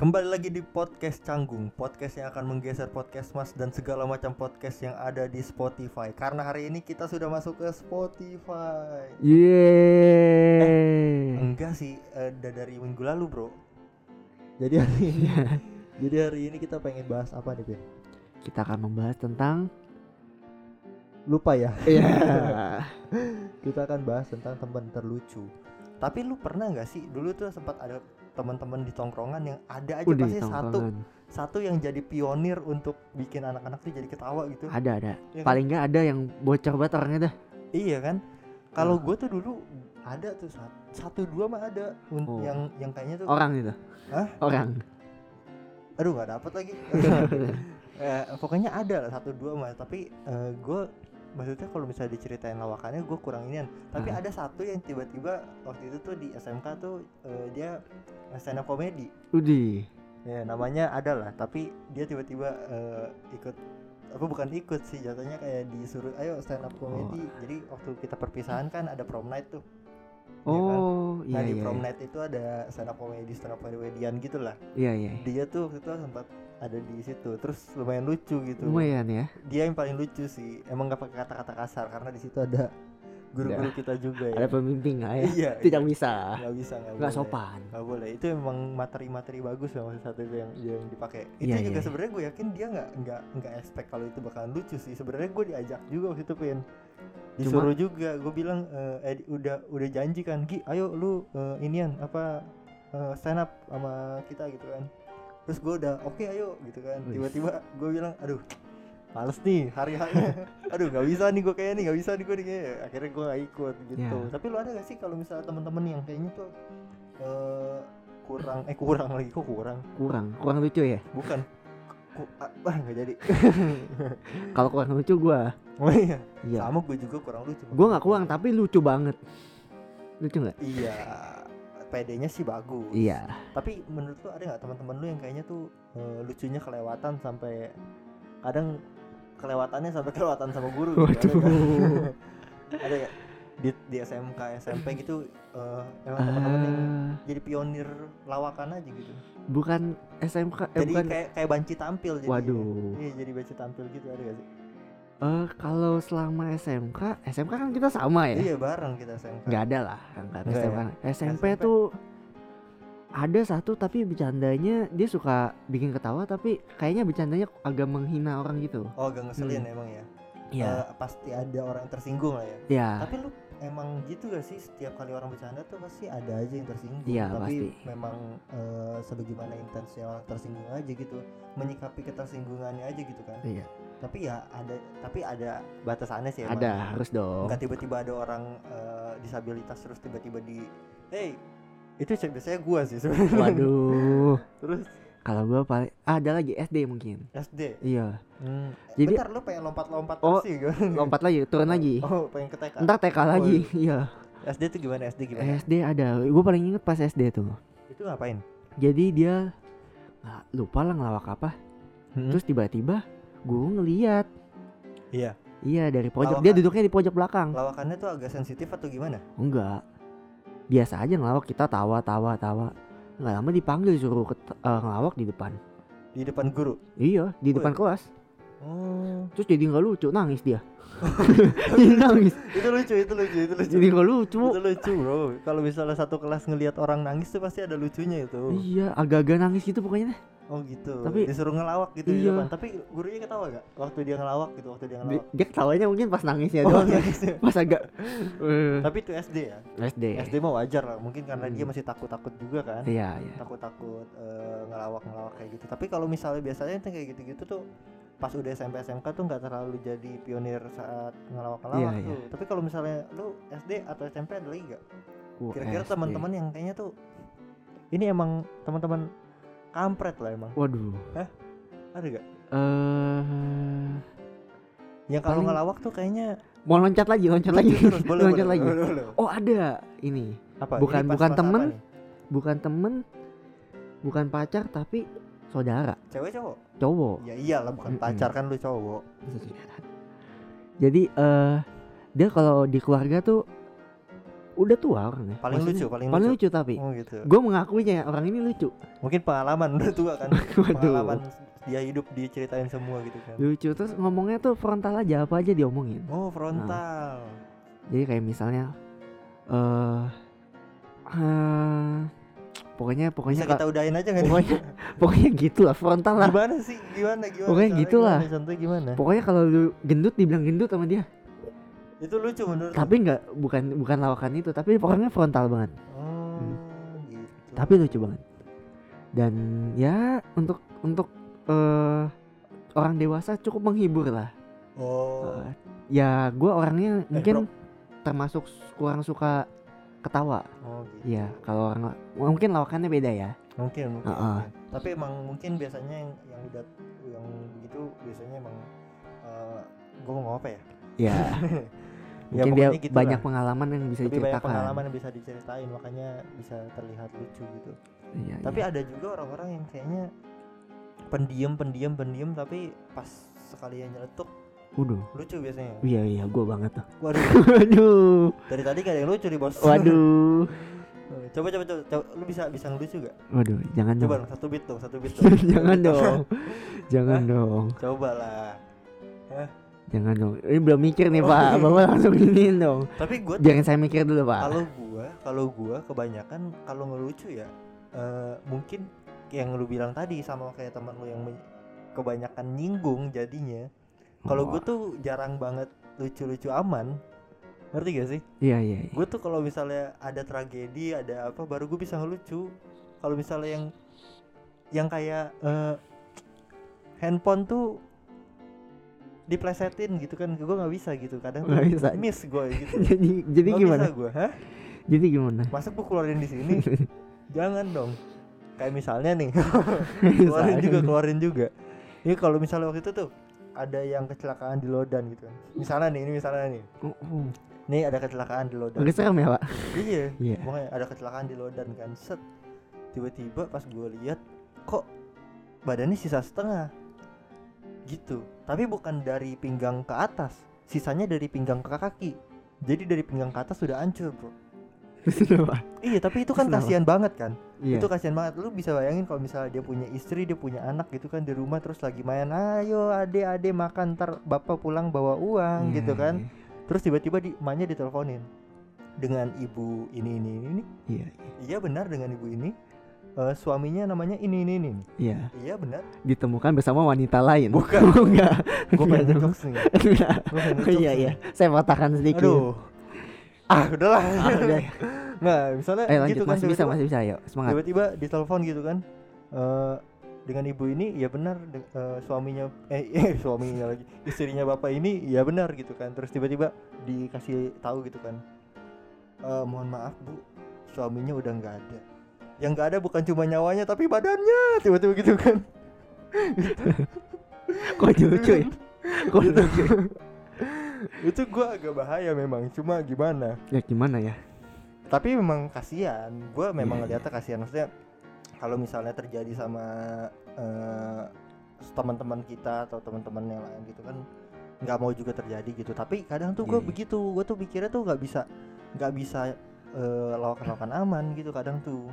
Kembali lagi di podcast Canggung, podcast yang akan menggeser podcast Mas dan segala macam podcast yang ada di Spotify. Karena hari ini kita sudah masuk ke Spotify. Yeay. Enggak sih, eh, udah dari minggu lalu, Bro. Jadi hari ini Jadi hari ini kita pengen bahas apa nih, Pin? Kita akan membahas tentang Lupa ya. Iya. kita akan bahas tentang teman terlucu. Tapi lu pernah nggak sih dulu tuh sempat ada teman-teman di tongkrongan yang ada aja Udah pasti satu satu yang jadi pionir untuk bikin anak-anak tuh jadi ketawa gitu. Ada ada. Iya kan? Paling nggak ada yang bocor banget orangnya dah. Iya kan? Kalau Ah. gue tuh dulu ada tuh satu, satu dua mah ada Oh. yang yang kayaknya tuh Orang itu. Hah? Orang. aduh nggak dapet lagi. Eh, pokoknya ada lah satu dua mah tapi gue maksudnya kalau misalnya diceritain lawakannya gue kurang inian tapi Ah. ada satu yang tiba-tiba waktu itu tuh di SMK tuh eh, dia stand up comedy Udi. ya namanya ada lah tapi dia tiba-tiba eh, ikut apa bukan ikut sih jatuhnya kayak disuruh ayo stand up comedy jadi waktu kita perpisahan kan ada prom night tuh Iya kan? Oh nah iya di iya. prom night itu ada stand up comedy stand up comedian gitu lah Iya iya. dia tuh waktu itu sempat ada di situ. Terus lumayan lucu gitu. Lumayan ya. dia yang paling lucu sih. Emang gak pakai kata-kata kasar karena di situ ada guru-guru kita juga ya. Ada pemimpin nggak ya? iya Tidak bisa. nggak bisa nggak sopan. nggak boleh. Itu emang materi-materi bagus ya maksud satu itu yang yang dipakai. Itu Iya, juga iya. sebenarnya gue yakin dia nggak nggak nggak expect kalau itu bakalan lucu sih. Sebenarnya gue diajak juga waktu itu pin. Disuruh juga. Gue bilang eh, udah udah janji kan Gi ayo lu eh, inian apa eh, stand up sama kita gitu kan terus gue udah oke ayo gitu kan tiba-tiba gue bilang aduh males nih hari harinya aduh nggak bisa nih gue kayaknya nih nggak bisa nih gue nih kayaknya akhirnya gue gak ikut gitu Ya. tapi lu ada gak sih kalau misalnya temen-temen yang kayaknya tuh eh, kurang eh kurang lagi kok kurang Kurang. Kurang lucu ya. bukan ku, ah, nggak jadi Kalau kurang lucu gua. oh iya Iya. sama gue juga kurang lucu Gua nggak kurang tapi lucu banget. Lucu nggak? iya PD-nya sih bagus. Iya. tapi menurut lu ada nggak teman-teman lu yang kayaknya tuh eh, lucunya kelewatan sampai kadang kelewatannya sampai kelewatan sama guru gitu, ada Waduh. ada ya di, di SMK SMP gitu eh, emang teman-teman yang Eh, jadi pionir lawakan aja gitu? Bukan SMK eh, jadi bukan kayak kayak banci tampil jadi Waduh. iya jadi banci tampil gitu ada gak sih Eh kalau selama SMK, SMK kan kita sama ya? iya bareng kita SMK Nggak ada lah, angkat SMK. ya? SMP, SMP. tuh ada satu tapi bercandanya dia suka bikin ketawa tapi kayaknya bercandanya agak menghina orang gitu. oh agak ngeselin Hmm. emang ya Iya. Eh, pasti ada orang yang tersinggung lah ya Iya. Tapi lu emang gitu gak sih setiap kali orang bercanda tuh pasti ada aja yang tersinggung. Iya, Tapi pasti. memang eh, sebagaimana intensi orang tersinggung aja gitu, menyikapi ketersinggungannya aja gitu kan. Iya. Tapi ya ada, tapi ada batasannya sih. emang. Ada, harus dong. Nggak tiba-tiba ada orang eh, disabilitas terus tiba-tiba di, hey itu biasanya gua sih sebenarnya. Waduh. terus Kalau gua paling ah, ada lagi SD mungkin. SD. Iya. Hmm. Jadi- Bentar lu pengen lompat-lompat Oh, sih. Lompat lagi, turun lagi. Oh pengen ke TK. Ntar TK lagi. Iya. SD tuh gimana SD gimana? SD ada. Gua paling inget pas SD tuh. Itu ngapain? Jadi dia nggak lupa lah ngelawak apa. Hmm? Terus tiba-tiba gua ngeliat Iya. Iya dari pojok. Lawakan. Dia duduknya di pojok belakang. lawakannya tuh agak sensitif atau gimana? Enggak. Biasa aja ngelawak kita tawa tawa tawa. Nggak lama dipanggil suruh ket- eh, ngelawak di depan. Di depan guru. Iya di depan kelas. Oh. Terus jadi nggak lucu nangis dia. Jadi nangis. itu lucu, itu lucu, itu lucu. Jadi nggak lucu. Itu lucu, Bro. Kalau misalnya satu kelas ngelihat orang nangis tuh pasti ada lucunya itu. Iya agak-agak nangis gitu pokoknya. Oh gitu. Tapi- disuruh ngelawak gitu di Iya. depan. Tapi gurunya ketawa gak waktu dia ngelawak gitu, waktu dia Dia, ngelawak? dia ketawanya mungkin pas nangisnya Oh, doang ya. nangisnya. Pas agak. eh, Tapi itu SD ya. SD. SD mah wajar lah, mungkin karena dia Hmm. masih takut-takut juga kan. Iya iya. Takut-takut eh, ngelawak-ngelawak kayak gitu. Tapi kalau misalnya biasanya tuh kayak gitu-gitu tuh pas udah SMP SMK tuh nggak terlalu jadi pionir saat ngelawak-ngelawak Iya, tuh. Tapi kalau misalnya lu SD atau SMP ada lagi gak? Kira-kira teman-teman yang kayaknya tuh ini emang teman-teman kampret lah emang. Waduh. Ada gak? Eh Yang kalau Paling- ngelawak tuh kayaknya mau loncat lagi, loncat lagi. terus boleh, loncat boleh, lagi. boleh, boleh. Oh ada ini. Apa? Bukan- Ini bukan temen. Bukan temen, bukan pacar tapi saudara, Cewek cowok? cowok. Ya iyalah bukan Mm-mm. pacar kan lu cowok. Jadi eh dia kalau di keluarga tuh udah tua orangnya Paling Maksudnya, lucu, paling paling lucu. lucu tapi Oh gitu. gue mengakuinya orang ini lucu Mungkin pengalaman udah tua kan. Pengalaman dia hidup diceritain semua gitu kan. lucu terus ngomongnya tuh frontal aja apa aja diomongin Oh frontal. jadi kayak misalnya eh eh, pokoknya pokoknya Bisa kita udahin aja nih? pokoknya pokoknya gitu lah frontal lah Gimana sih? Gimana gimana? Pokoknya Caranya gitu lah. gimana? Gimana? pokoknya kalau lu gendut dibilang gendut sama dia Itu lucu menurut. tapi nggak bukan bukan lawakan itu tapi orangnya frontal banget Oh, Hmm. gitu. tapi lucu banget dan ya untuk untuk eh orang dewasa cukup menghibur lah Oh. Eh, ya gue orangnya Eh, mungkin termasuk kurang suka ketawa Oh gitu. ya kalau orang mungkin lawakannya beda ya Mungkin mungkin. Heeh. mungkin. Tapi emang mungkin biasanya yang yang udah yang begitu biasanya emang eh gue mau ngomong apa ya? ya Ya, mungkin dia pokoknya gitu banyak lah. pengalaman yang bisa Lebih banyak diceritakan pengalaman yang bisa diceritain makanya bisa terlihat lucu gitu. Iya, Tapi iya. ada juga orang-orang yang kayaknya pendiam pendiam pendiam tapi pas sekalian nyeletuk waduh lucu biasanya. iya iya gue banget tuh Waduh, waduh dari tadi gak ada yang lucu nih bos. waduh coba coba coba, coba. lu bisa bisa ngelucu gak? waduh jangan Coba dong satu beat dong satu beat dong. jangan dong jangan dong coba lah. Jangan dong. Ini belum mikir nih pak. Bapak langsung iniin dong. Tapi gue jangan saya mikir dulu pak. Kalau gua kalau gua kebanyakan kalau ngelucu ya eh, mungkin yang lu bilang tadi sama kayak teman lu yang kebanyakan nyinggung jadinya. Kalau Oh, gua tuh jarang banget lucu-lucu aman. Ngerti gak sih? Iya iya iya. gue tuh kalau misalnya ada tragedi ada apa baru gue bisa ngelucu. Kalau misalnya yang yang kayak eh, handphone tuh diplesetin gitu kan gue nggak bisa gitu. Kadang Nggak bisa. miss gue gitu. Jadi jadi gimana? gue hah? Jadi gimana? Masa gue keluarin di sini? Jangan dong. Kayak misalnya nih. Keluarin juga keluarin juga. Ini kalau misalnya waktu itu tuh ada yang kecelakaan di Lodan gitu kan. Misalnya nih ini misalnya nih. Oh, oh. nih ada kecelakaan di Lodan. Agak serem ya pak? Iya. Iya. Makanya ada kecelakaan di Lodan kan. Set. Tiba-tiba pas gue lihat kok badannya sisa setengah gitu. Tapi bukan dari pinggang ke atas sisanya dari pinggang ke kaki. Jadi dari pinggang ke atas sudah hancur bro. Iya tapi itu kan kasihan banget kan? Iya. Itu kasihan banget. Lu bisa bayangin kalau misalnya dia punya istri dia punya anak gitu kan di rumah terus lagi main ayo ade ade makan. Ntar bapak pulang bawa uang Iya, gitu kan. iya. terus tiba-tiba di emaknya diteleponin dengan ibu ini ini ini, ini. iya. Iya benar dengan ibu ini Eh, suaminya namanya ini ini ini. Iya. Iya benar. Ditemukan bersama wanita lain. Bukan. Enggak gue pengen dong. ngejokes nih. Iya. Nih. iya saya patahkan sedikit. Aduh. Ah udahlah. Ah, udah. nah misalnya Ayo lanjut gitu kan masih bisa masih bisa ayo. Semangat. tiba-tiba ditelepon gitu kan. Eh dengan ibu ini ya benar. De- eh, suaminya eh, eh suaminya lagi. Istrinya bapak ini ya benar gitu kan. Terus tiba-tiba dikasih tahu gitu kan. Eh mohon maaf bu. Suaminya udah nggak ada yang nggak ada bukan cuma nyawanya tapi badannya. Tiba-tiba gitu kan. Kok lucu ya? Kok Gitu. lucu itu gua agak bahaya memang. Cuma gimana? Ya gimana ya? Tapi memang kasihan. Gue memang Iya, ngeliatnya kasihan. Maksudnya kalau misalnya terjadi sama eh, teman-teman kita atau teman-teman yang lain gitu kan nggak mau juga terjadi gitu. Tapi kadang tuh gue Iya, iya. begitu. Gue tuh pikirnya tuh nggak bisa nggak bisa eh, lawakan-lawakan aman gitu kadang tuh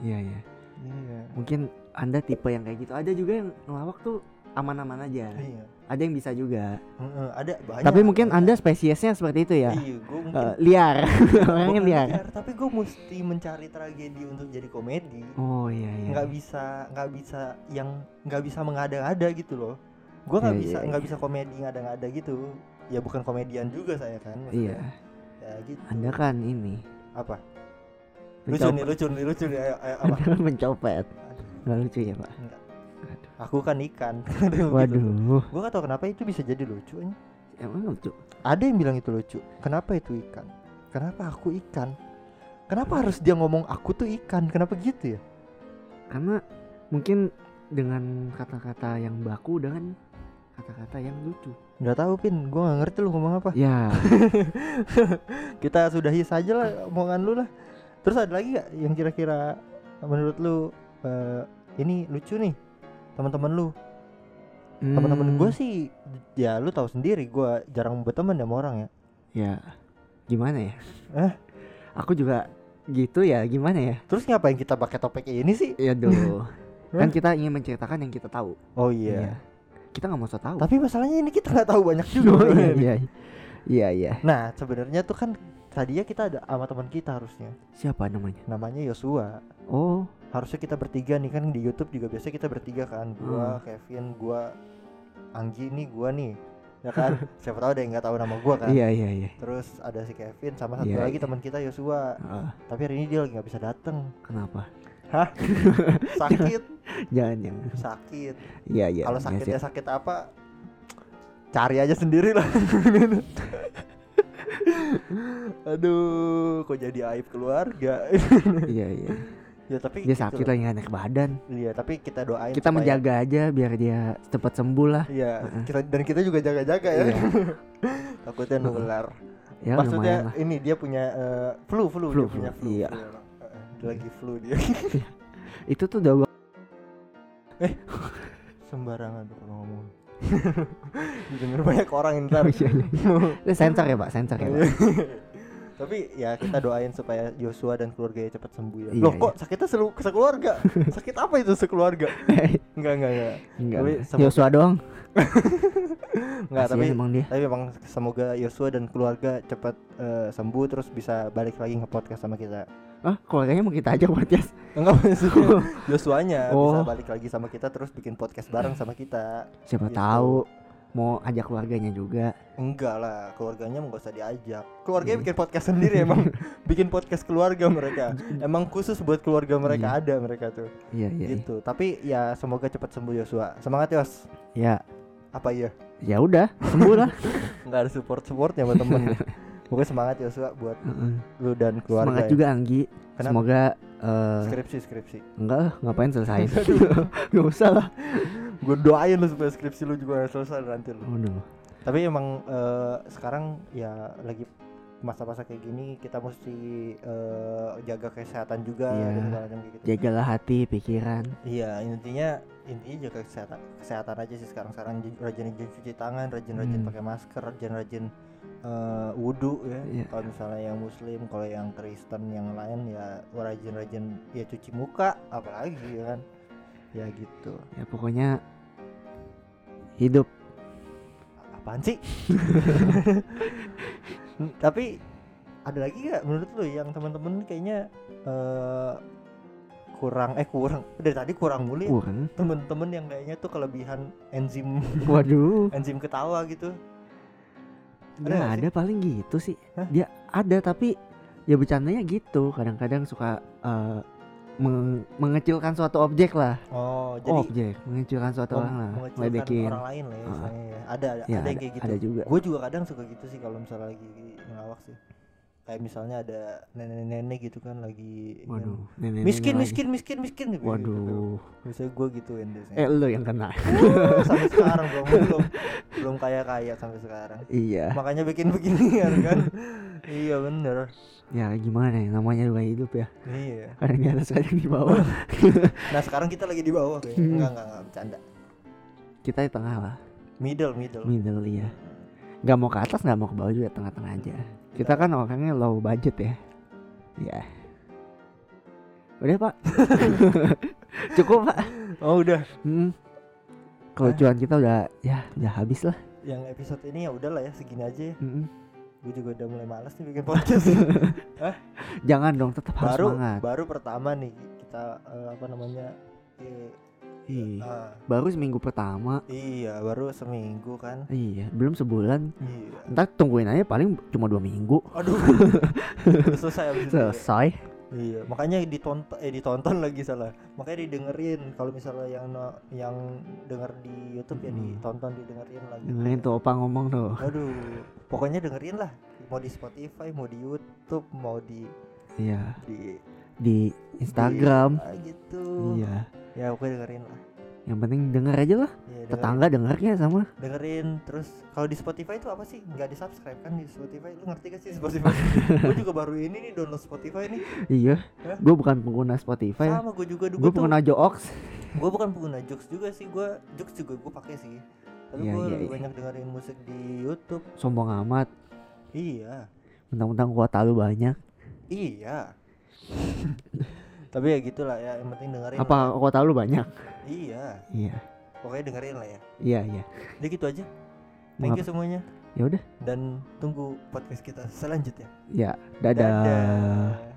iya iya. Iya. Mungkin anda tipe yang kayak gitu. Ada juga yang ngelawak tuh aman-aman aja. Iya. Ada yang bisa juga. Heeh, ada banyak. Tapi mungkin banyak. anda spesiesnya seperti itu ya? Iya gue mungkin Eh, liar orangnya liar. liar, tapi gue mesti mencari tragedi untuk jadi komedi. Oh iya iya. Nggak bisa nggak bisa yang nggak bisa mengada-ngada gitu loh. Gua nggak Iya, bisa iya, nggak bisa komedi ngada-ngada gitu. Ya bukan komedian juga saya kan maksudnya. iya. Ya gitu. Anda kan ini apa lucu nih lucu nih lucu nih. Ayo, ayo apa? Mencopet. Nggak lucu ya pak? Enggak. Aduh. aku kan ikan. Gitu. waduh. Gua gak tahu kenapa itu bisa jadi lucu nya. emang lucu? Ada yang bilang itu lucu. Kenapa itu ikan? Kenapa aku ikan? Kenapa harus dia ngomong aku tuh ikan? Kenapa gitu ya? Karena mungkin dengan kata-kata yang baku dengan kata-kata yang lucu. Nggak tahu pin. Gua nggak ngerti lu ngomong apa. Ya. Kita sudahi saja lah omongan lu lah terus ada lagi gak yang kira-kira menurut lu eh, ini lucu nih teman-teman lu? Teman-teman hmm, gue sih ya lu tahu sendiri gue jarang berteman sama orang ya. Ya gimana ya? Eh? aku juga gitu ya gimana ya? Terus ngapain kita pakai topik ini sih? ya dulu kan kita ingin menceritakan yang kita tahu. Oh iya. kita nggak mau so tahu. Tapi masalahnya ini kita nggak tahu banyak juga. Oh, iya iya. Iya iya. Nah sebenarnya tuh kan tadinya kita ada sama teman kita harusnya. siapa namanya Namanya Yosua. oh Harusnya kita bertiga nih kan di YouTube juga biasa kita bertiga kan. Gua, Hmm. Kevin, gua, Anggi nih, gua nih. Ya kan? Siapa tahu ada yang nggak tahu nama gua kan. iya iya iya Terus ada si Kevin sama satu Iya, lagi iya. teman kita Yosua. Ah, Tapi hari ini dia lagi nggak bisa datang. kenapa Sakit, jangan jangan sakit. iya iya Kalau iya, sakitnya sakit apa? Cari aja sendiri lah. Aduh, kok jadi aib keluarga. iya iya ya tapi dia gitu sakit lagi naik badan Iya, tapi kita doain kita supaya- menjaga aja biar dia cepat sembuh lah Iya, kita dan kita juga jaga-jaga ya. Iya. Takutnya nular. ya Maksudnya ini dia punya eh, flu, flu, Flu, dia punya flu, flu. iya. flu. Heeh, dia lagi flu dia. itu tuh udah gua- Sembarangan tuh kalau ngomong. Didengar banyak orang ntar. Iya, iya. Ini sensor ya pak sensor ya pak Tapi ya kita doain supaya Joshua dan keluarganya cepat sembuh ya. Iya, Loh iya. kok sakitnya selu sekeluarga? Sakit apa itu sekeluarga? Enggak, enggak, enggak. enggak Tapi semoga- Yosua doang Enggak, tapi emang dia tapi memang semoga Joshua dan keluarga cepat eh, sembuh terus bisa balik lagi nge podcast sama kita. ah keluarganya mau kita aja podcast Enggak maksudnya Joshua-nya bisa Oh. balik lagi sama kita terus bikin podcast bareng sama kita. siapa Gitu. tahu mau ajak keluarganya juga Enggak lah, keluarganya mau gak usah diajak. Keluarganya Iya. bikin podcast sendiri emang bikin podcast keluarga mereka. Emang khusus buat keluarga mereka Iya. ada mereka tuh. iya iya gitu. Tapi ya semoga cepat sembuh Joshua. Semangat Yos. ya Apa iya? ya udah sembuh lah Enggak ada support-supportnya buat temen. Pokoknya semangat Joshua buat Heeh. lu dan keluarga. semangat ya. juga Anggi Kenapa? semoga eh, Skripsi, skripsi. enggak lah ngapain selesain nggak usah lah Gue doain lu supaya skripsi lu juga selesai nanti lu. Waduh. Tapi emang eh, sekarang ya lagi masa-masa kayak gini kita mesti eh, jaga kesehatan juga Iya. dan segala macam kayak gitu. jagalah hati pikiran Iya intinya intinya jaga kesehatan kesehatan aja sih sekarang sekarang rajin-rajin cuci tangan, rajin-rajin Hmm. pakai masker, rajin-rajin eh, wudhu ya. Iya. Kalau misalnya yang Muslim, kalau yang Kristen yang lain ya rajin-rajin ya cuci muka, apalagi ya kan. Ya gitu. ya pokoknya hidup. Apaan sih? Tapi ada lagi gak menurut lu yang teman-teman kayaknya eh, kurang eh kurang. Dari tadi kurang mulu ya. Temen-temen yang kayaknya tuh kelebihan enzim. Waduh. Enzim ketawa gitu. Ada nggak nggak sih? ada paling gitu sih. Hah? dia ada tapi ya bercandanya gitu. Kadang-kadang suka eh, meng- mengecilkan suatu objek lah. Oh jadi objek mengecilkan suatu orang lah meledekin orang lain lah ya, istilahnya ya. ada ada, ya ada ada, yang kayak gitu. ada juga. Gue juga kadang suka gitu sih kalau misalnya lagi ngelawak sih kayak misalnya ada nenek-nenek gitu kan lagi waduh nenek miskin miskin miskin miskin gitu. waduh. Biasanya gue gituin biasanya eh lu yang kena. Sampai sekarang belum belum belum kaya kaya sampai sekarang. Iya. Makanya bikin beginian kan. Iya bener. Ya gimana ya? Namanya juga hidup ya. Iya. Kadang di atas kadang di bawah. Nah sekarang kita lagi di bawah kayaknya Hmm. enggak enggak enggak bercanda. Kita di tengah lah middle middle. Middle iya. Nggak mau ke atas nggak mau ke bawah juga tengah-tengah aja kita kan orangnya low budget ya. Ya udah pak? Cukup pak? Oh udah. Hmm. kelucuan kita udah ya udah habis lah. Yang episode ini ya udahlah ya segini aja ya. Mm-mm. gue juga udah mulai malas nih bikin podcast. Jangan dong tetap harus baru semangat. baru pertama nih kita eh, apa namanya eh, Ih, ah, baru seminggu pertama. Iya baru seminggu kan. Iya belum sebulan. Iya. Ntar tungguin aja paling cuma dua minggu. Aduh. Selesai abis ya. selesai. Iya, makanya ditonton eh ditonton lagi salah. Makanya didengerin. Kalau misalnya yang yang denger di YouTube ya Mm. ditonton didengerin lagi. dengerin tuh opa ngomong tuh. Aduh, pokoknya dengerin lah. Mau di Spotify, mau di YouTube, mau di iya. di, di Instagram. Di- ah, gitu. iya Ya pokoknya dengerin lah. yang penting denger aja lah. Iya, dengerin, tetangga dengernya sama. Dengerin terus kalau di Spotify itu apa sih? Nggak di subscribe kan di Spotify? Lu ngerti gak sih Spotify? gue juga baru ini nih download Spotify nih. iya. Gue bukan pengguna Spotify. Sama gue juga. Gue pengguna Joox gue bukan pengguna jokes juga sih. Gue jokes juga gue pakai sih. Tapi Iya, gue iya, lebih iya. banyak dengerin musik di YouTube. Sombong amat. Iya. Mentang-mentang kuota lu banyak. Iya tapi ya gitulah ya yang penting dengerin Apa lah. kota lu banyak? iya Iya. pokoknya dengerin lah ya Iya, iya. udah gitu aja thank you semuanya Ya udah. dan tunggu podcast kita selanjutnya Ya, dadah. Dadah.